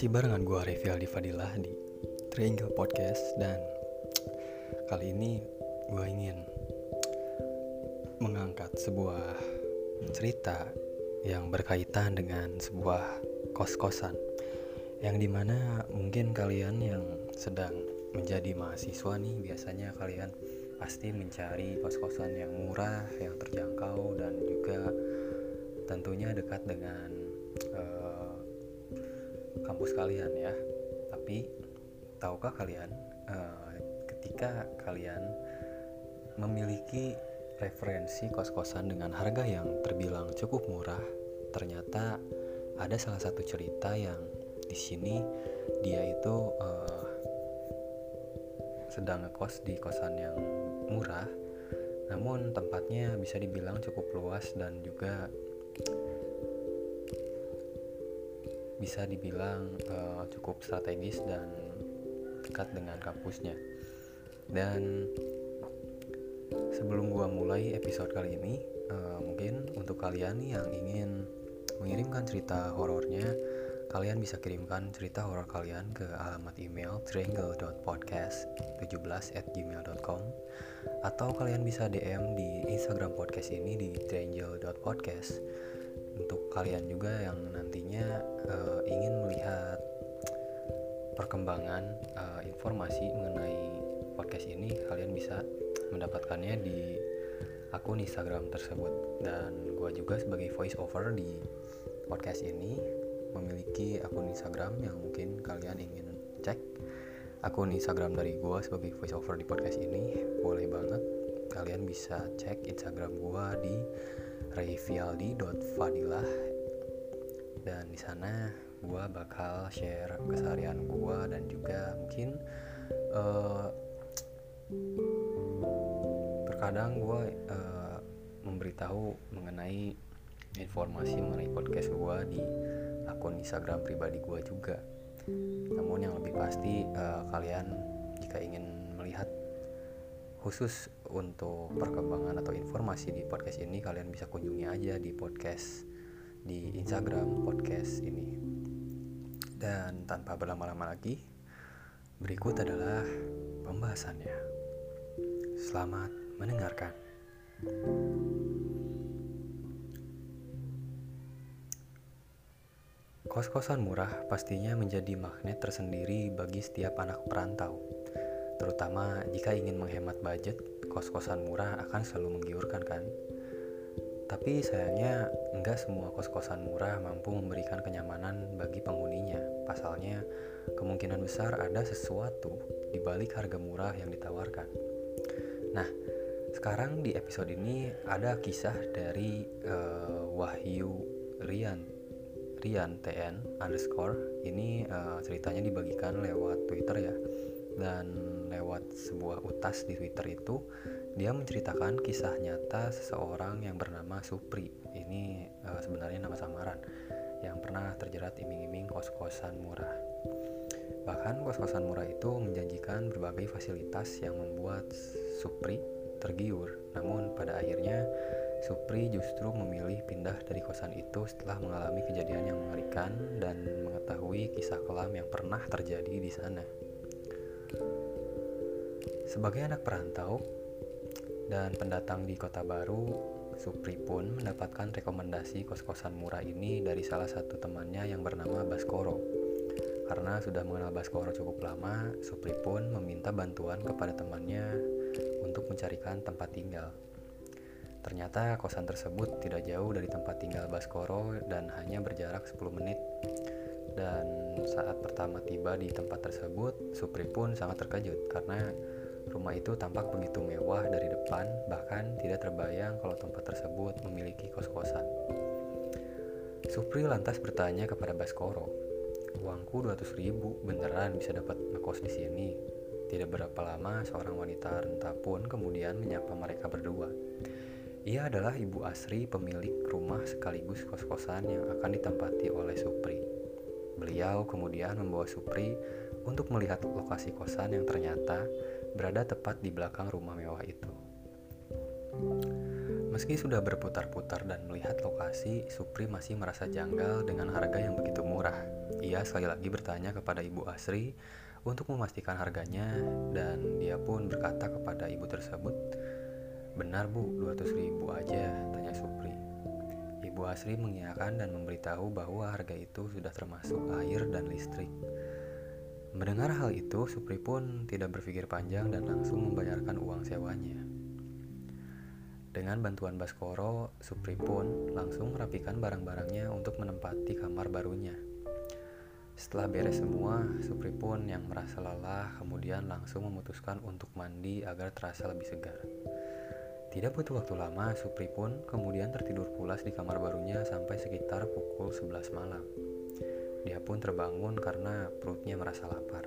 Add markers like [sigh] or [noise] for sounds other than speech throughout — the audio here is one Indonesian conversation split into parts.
Masih barengan gue Revi Aldi Fadilah di Triangle Podcast Dan kali ini gue ingin mengangkat sebuah cerita yang berkaitan dengan sebuah kos-kosan Yang di mana mungkin kalian yang sedang menjadi mahasiswa nih Biasanya kalian pasti mencari kos-kosan yang murah, yang terjangkau dan juga tentunya dekat dengan uh, kampus kalian ya. Tapi tahukah kalian uh, ketika kalian memiliki referensi kos-kosan dengan harga yang terbilang cukup murah, ternyata ada salah satu cerita yang di sini dia itu uh, sedang ngekos di kosan yang murah, namun tempatnya bisa dibilang cukup luas dan juga bisa dibilang uh, cukup strategis dan dekat dengan kampusnya. Dan sebelum gua mulai episode kali ini, uh, mungkin untuk kalian yang ingin mengirimkan cerita horornya kalian bisa kirimkan cerita horor kalian ke alamat email triangle.podcast17 at gmail.com atau kalian bisa DM di Instagram podcast ini di triangle.podcast untuk kalian juga yang nantinya uh, ingin melihat perkembangan uh, informasi mengenai podcast ini kalian bisa mendapatkannya di akun Instagram tersebut. Dan gue juga sebagai voice over di podcast ini memiliki akun Instagram yang mungkin kalian ingin cek. Akun Instagram dari gue sebagai voiceover di podcast ini boleh banget. Kalian bisa cek Instagram gue di rayfialdi.fadilah dan di sana gue bakal share keseharian gue dan juga mungkin uh, terkadang gue uh, memberitahu mengenai informasi mengenai podcast gue di akun Instagram pribadi gue juga. Namun yang lebih pasti uh, kalian jika ingin melihat khusus untuk perkembangan atau informasi di podcast ini kalian bisa kunjungi aja di podcast di Instagram podcast ini dan tanpa berlama-lama lagi berikut adalah pembahasannya selamat mendengarkan Kos-kosan murah pastinya menjadi magnet tersendiri bagi setiap anak perantau. Terutama jika ingin menghemat budget, kos-kosan murah akan selalu menggiurkan kan? Tapi sayangnya enggak semua kos-kosan murah mampu memberikan kenyamanan bagi penghuninya. Pasalnya, kemungkinan besar ada sesuatu di balik harga murah yang ditawarkan. Nah, sekarang di episode ini ada kisah dari uh, Wahyu Rian Rian TN underscore ini uh, ceritanya dibagikan lewat Twitter ya dan lewat sebuah utas di Twitter itu dia menceritakan kisah nyata seseorang yang bernama Supri. Ini uh, sebenarnya nama samaran yang pernah terjerat iming-iming kos-kosan murah. Bahkan kos-kosan murah itu menjanjikan berbagai fasilitas yang membuat Supri tergiur. Namun pada akhirnya Supri justru memilih pindah dari kosan itu setelah mengalami kejadian yang mengerikan dan mengetahui kisah kelam yang pernah terjadi di sana. Sebagai anak perantau dan pendatang di kota baru, Supri pun mendapatkan rekomendasi kos-kosan murah ini dari salah satu temannya yang bernama Baskoro. Karena sudah mengenal Baskoro cukup lama, Supri pun meminta bantuan kepada temannya untuk mencarikan tempat tinggal. Ternyata kosan tersebut tidak jauh dari tempat tinggal Baskoro dan hanya berjarak 10 menit. Dan saat pertama tiba di tempat tersebut, Supri pun sangat terkejut karena rumah itu tampak begitu mewah dari depan, bahkan tidak terbayang kalau tempat tersebut memiliki kos-kosan. Supri lantas bertanya kepada Baskoro, uangku 200 ribu beneran bisa dapat ngekos di sini. Tidak berapa lama seorang wanita renta pun kemudian menyapa mereka berdua. Ia adalah Ibu Asri, pemilik rumah sekaligus kos-kosan yang akan ditempati oleh Supri. Beliau kemudian membawa Supri untuk melihat lokasi kosan yang ternyata berada tepat di belakang rumah mewah itu. Meski sudah berputar-putar dan melihat lokasi, Supri masih merasa janggal dengan harga yang begitu murah. Dia sekali lagi bertanya kepada Ibu Asri untuk memastikan harganya dan dia pun berkata kepada ibu tersebut, Benar bu, 200 ribu aja, tanya Supri. Ibu Asri mengiyakan dan memberitahu bahwa harga itu sudah termasuk air dan listrik. Mendengar hal itu, Supri pun tidak berpikir panjang dan langsung membayarkan uang sewanya. Dengan bantuan Baskoro, Supri pun langsung merapikan barang-barangnya untuk menempati kamar barunya. Setelah beres semua, Supri pun yang merasa lelah kemudian langsung memutuskan untuk mandi agar terasa lebih segar. Tidak butuh waktu lama, Supri pun kemudian tertidur pulas di kamar barunya sampai sekitar pukul 11 malam. Dia pun terbangun karena perutnya merasa lapar.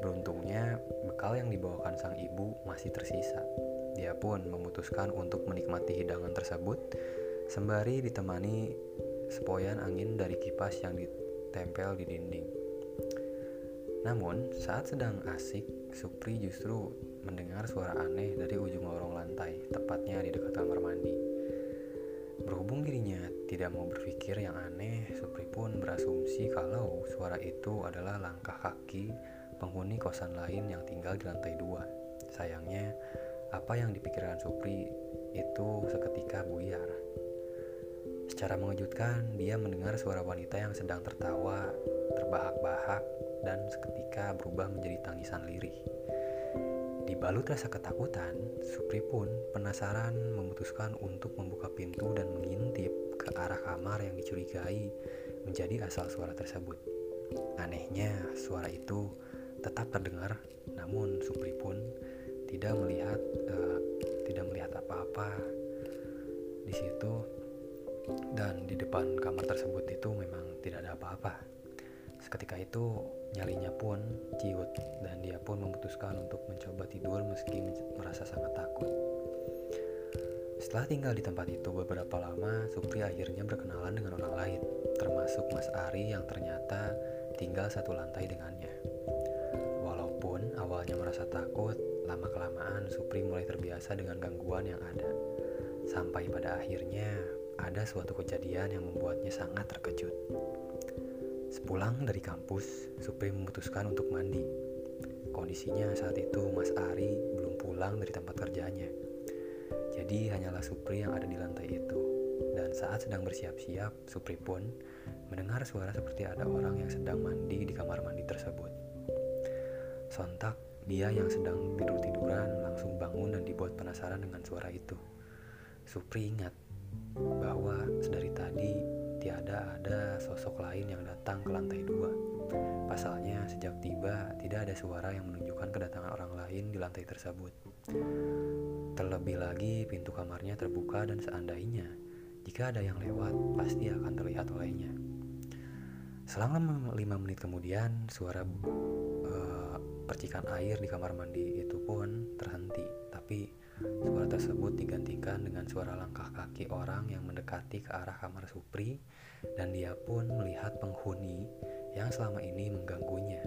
Beruntungnya, bekal yang dibawakan sang ibu masih tersisa. Dia pun memutuskan untuk menikmati hidangan tersebut sembari ditemani sepoyan angin dari kipas yang ditempel di dinding. Namun, saat sedang asik, Supri justru mendengar suara aneh dari ujung lorong lantai, tepatnya di dekat kamar mandi. Berhubung dirinya tidak mau berpikir yang aneh, Supri pun berasumsi kalau suara itu adalah langkah kaki penghuni kosan lain yang tinggal di lantai dua. Sayangnya, apa yang dipikirkan Supri itu seketika buyar. Secara mengejutkan, dia mendengar suara wanita yang sedang tertawa, terbahak-bahak, dan seketika berubah menjadi tangisan lirih. Dibalut rasa ketakutan, Supri pun penasaran memutuskan untuk membuka pintu dan mengintip ke arah kamar yang dicurigai menjadi asal suara tersebut. Anehnya, suara itu tetap terdengar, namun Supri pun tidak melihat uh, tidak melihat apa-apa di situ dan di depan kamar tersebut itu memang tidak ada apa-apa. Seketika itu nyalinya pun ciut dan dia pun memutuskan untuk mencoba tidur meski merasa sangat takut. Setelah tinggal di tempat itu beberapa lama, Supri akhirnya berkenalan dengan orang lain, termasuk Mas Ari yang ternyata tinggal satu lantai dengannya. Walaupun awalnya merasa takut, Lama-kelamaan Supri mulai terbiasa dengan gangguan yang ada. Sampai pada akhirnya ada suatu kejadian yang membuatnya sangat terkejut. Sepulang dari kampus, Supri memutuskan untuk mandi. Kondisinya saat itu Mas Ari belum pulang dari tempat kerjanya. Jadi hanyalah Supri yang ada di lantai itu. Dan saat sedang bersiap-siap, Supri pun mendengar suara seperti ada orang yang sedang mandi di kamar mandi tersebut. Sontak dia yang sedang tidur-tiduran langsung bangun dan dibuat penasaran dengan suara itu. Supri ingat bahwa sedari tadi tiada ada sosok lain yang datang ke lantai dua. Pasalnya, sejak tiba tidak ada suara yang menunjukkan kedatangan orang lain di lantai tersebut. Terlebih lagi, pintu kamarnya terbuka dan seandainya jika ada yang lewat, pasti akan terlihat olehnya. Selama lima menit kemudian, suara uh, percikan air di kamar mandi itu pun terhenti, tapi suara tersebut digantikan dengan suara langkah kaki orang yang mendekati ke arah kamar Supri dan dia pun melihat penghuni yang selama ini mengganggunya.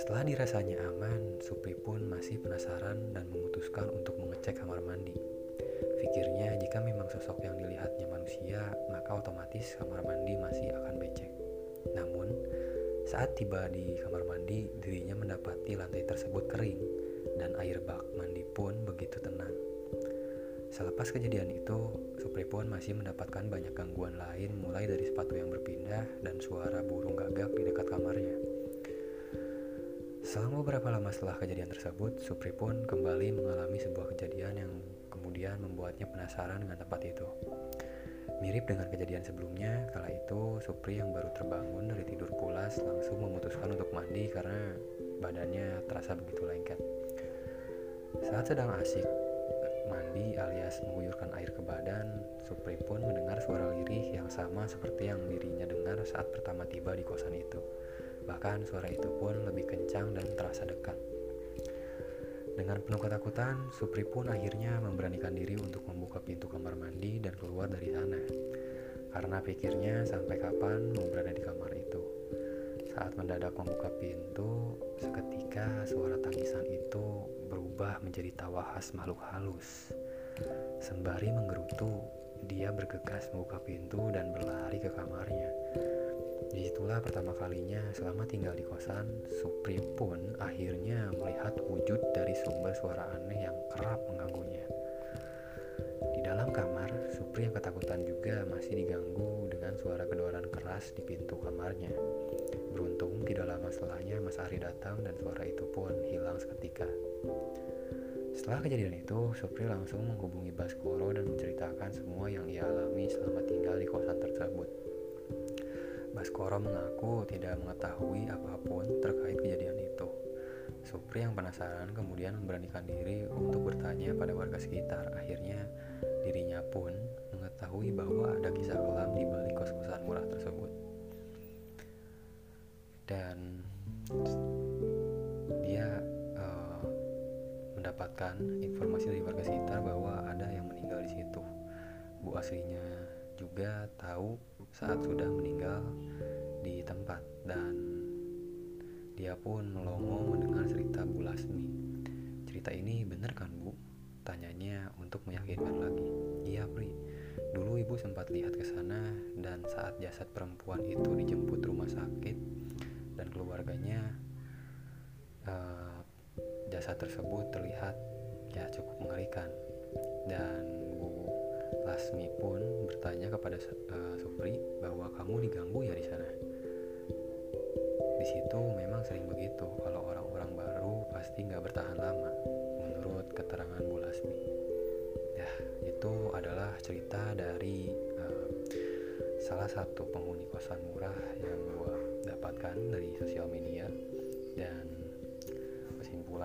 Setelah dirasanya aman, Supri pun masih penasaran dan memutuskan untuk mengecek kamar mandi. Pikirnya jika memang sosok yang dilihatnya manusia, maka otomatis kamar mandi masih akan becek. Namun, saat tiba di kamar mandi, dirinya mendapati lantai tersebut kering dan air bak mandi pun begitu tenang. Selepas kejadian itu, Supri pun masih mendapatkan banyak gangguan lain mulai dari sepatu yang berpindah dan suara burung gagak di dekat kamarnya. Selama beberapa lama setelah kejadian tersebut, Supri pun kembali mengalami sebuah kejadian yang kemudian membuatnya penasaran dengan tempat itu. Mirip dengan kejadian sebelumnya, kala itu Supri yang baru terbangun dari tidur pulas langsung memutuskan untuk mandi karena badannya terasa begitu lengket. Saat sedang asik mandi alias mengguyurkan air ke badan, Supri pun mendengar suara lirih yang sama seperti yang dirinya dengar saat pertama tiba di kosan itu. Bahkan suara itu pun lebih kencang dan terasa dekat. Dengan penuh ketakutan, Supri pun akhirnya memberanikan diri untuk membuka pintu kamar mandi dan keluar dari sana. Karena pikirnya sampai kapan mau berada di kamar itu. Saat mendadak membuka pintu, seketika suara tangisan itu berubah menjadi tawa khas makhluk halus. Sembari menggerutu, dia bergegas membuka pintu dan berlari ke kamarnya. itulah pertama kalinya selama tinggal di kosan, Supri pun akhirnya melihat wujud dari sumber suara aneh yang kerap mengganggunya. Di dalam kamar, Supri yang ketakutan juga masih diganggu dengan suara gedoran keras di pintu kamarnya. Beruntung tidak lama setelahnya Mas Ari datang dan suara itu pun hilang seketika. Setelah kejadian itu, Supri langsung menghubungi Baskoro dan menceritakan semua yang ia alami selama tinggal di kosan tersebut. Baskoro mengaku tidak mengetahui apa pun terkait kejadian itu. Supri yang penasaran kemudian memberanikan diri untuk bertanya pada warga sekitar. Akhirnya dirinya pun mengetahui bahwa ada kisah kelam di balik kos-kosan murah tersebut. Dan mendapatkan informasi dari warga sekitar bahwa ada yang meninggal di situ. Bu aslinya juga tahu saat sudah meninggal di tempat dan dia pun melongo mendengar cerita Bu Lasmi. Cerita ini benar kan Bu? Tanyanya untuk meyakinkan lagi. Iya Pri, dulu ibu sempat lihat ke sana dan saat jasad perempuan itu dijemput rumah sakit dan keluarganya uh, jasad tersebut terlihat ya cukup mengerikan dan Lasmi pun bertanya kepada uh, Supri bahwa kamu diganggu ya di sana. Di situ memang sering begitu. Kalau orang-orang baru pasti nggak bertahan lama, menurut keterangan Bu Lasmi. Ya, itu adalah cerita dari uh, salah satu penghuni kosan murah yang gue dapatkan dari sosial media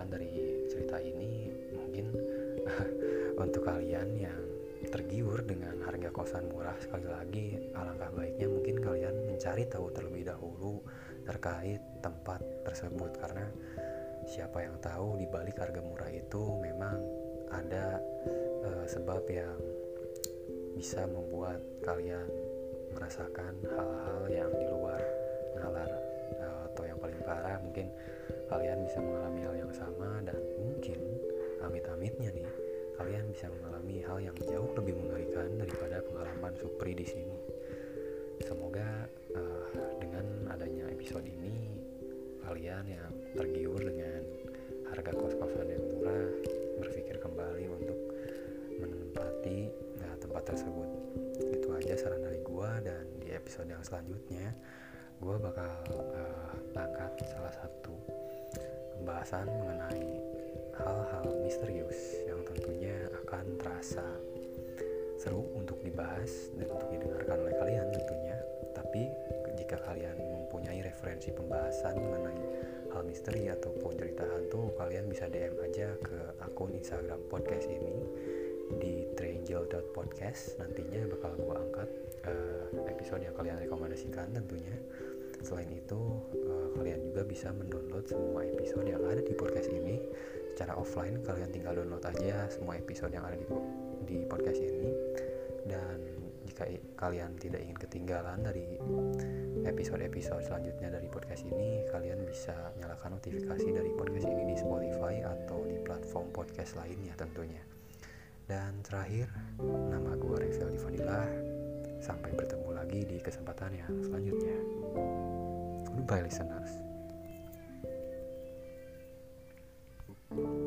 kesimpulan dari cerita ini mungkin [laughs] untuk kalian yang tergiur dengan harga kosan murah sekali lagi alangkah baiknya mungkin kalian mencari tahu terlebih dahulu terkait tempat tersebut. Karena siapa yang tahu di balik harga murah itu memang ada uh, sebab yang bisa membuat kalian merasakan hal-hal yang di luar kalian bisa mengalami hal yang sama dan mungkin amit-amitnya nih kalian bisa mengalami hal yang jauh lebih mengerikan daripada pengalaman Supri di sini. Semoga uh, dengan adanya episode ini kalian yang tergiur dengan harga kos-kosan yang murah berpikir kembali untuk menempati nah, tempat tersebut. Itu aja saran dari gua dan di episode yang selanjutnya gua bakal uh, angkat salah satu pembahasan mengenai hal-hal misterius yang tentunya akan terasa seru untuk dibahas dan untuk didengarkan oleh kalian tentunya. Tapi jika kalian mempunyai referensi pembahasan mengenai hal misteri ataupun cerita hantu kalian bisa DM aja ke akun Instagram podcast ini di triangle.podcast nantinya bakal gue angkat uh, episode yang kalian rekomendasikan tentunya selain itu uh, kalian juga bisa mendownload semua episode yang ada di podcast ini. Secara offline kalian tinggal download aja semua episode yang ada di di podcast ini. Dan jika kalian tidak ingin ketinggalan dari episode-episode selanjutnya dari podcast ini kalian bisa nyalakan notifikasi dari podcast ini di Spotify atau di platform podcast lainnya tentunya. Dan terakhir nama gue Revel Divanilah sampai bertemu lagi di kesempatan yang selanjutnya goodbye listeners Thank you.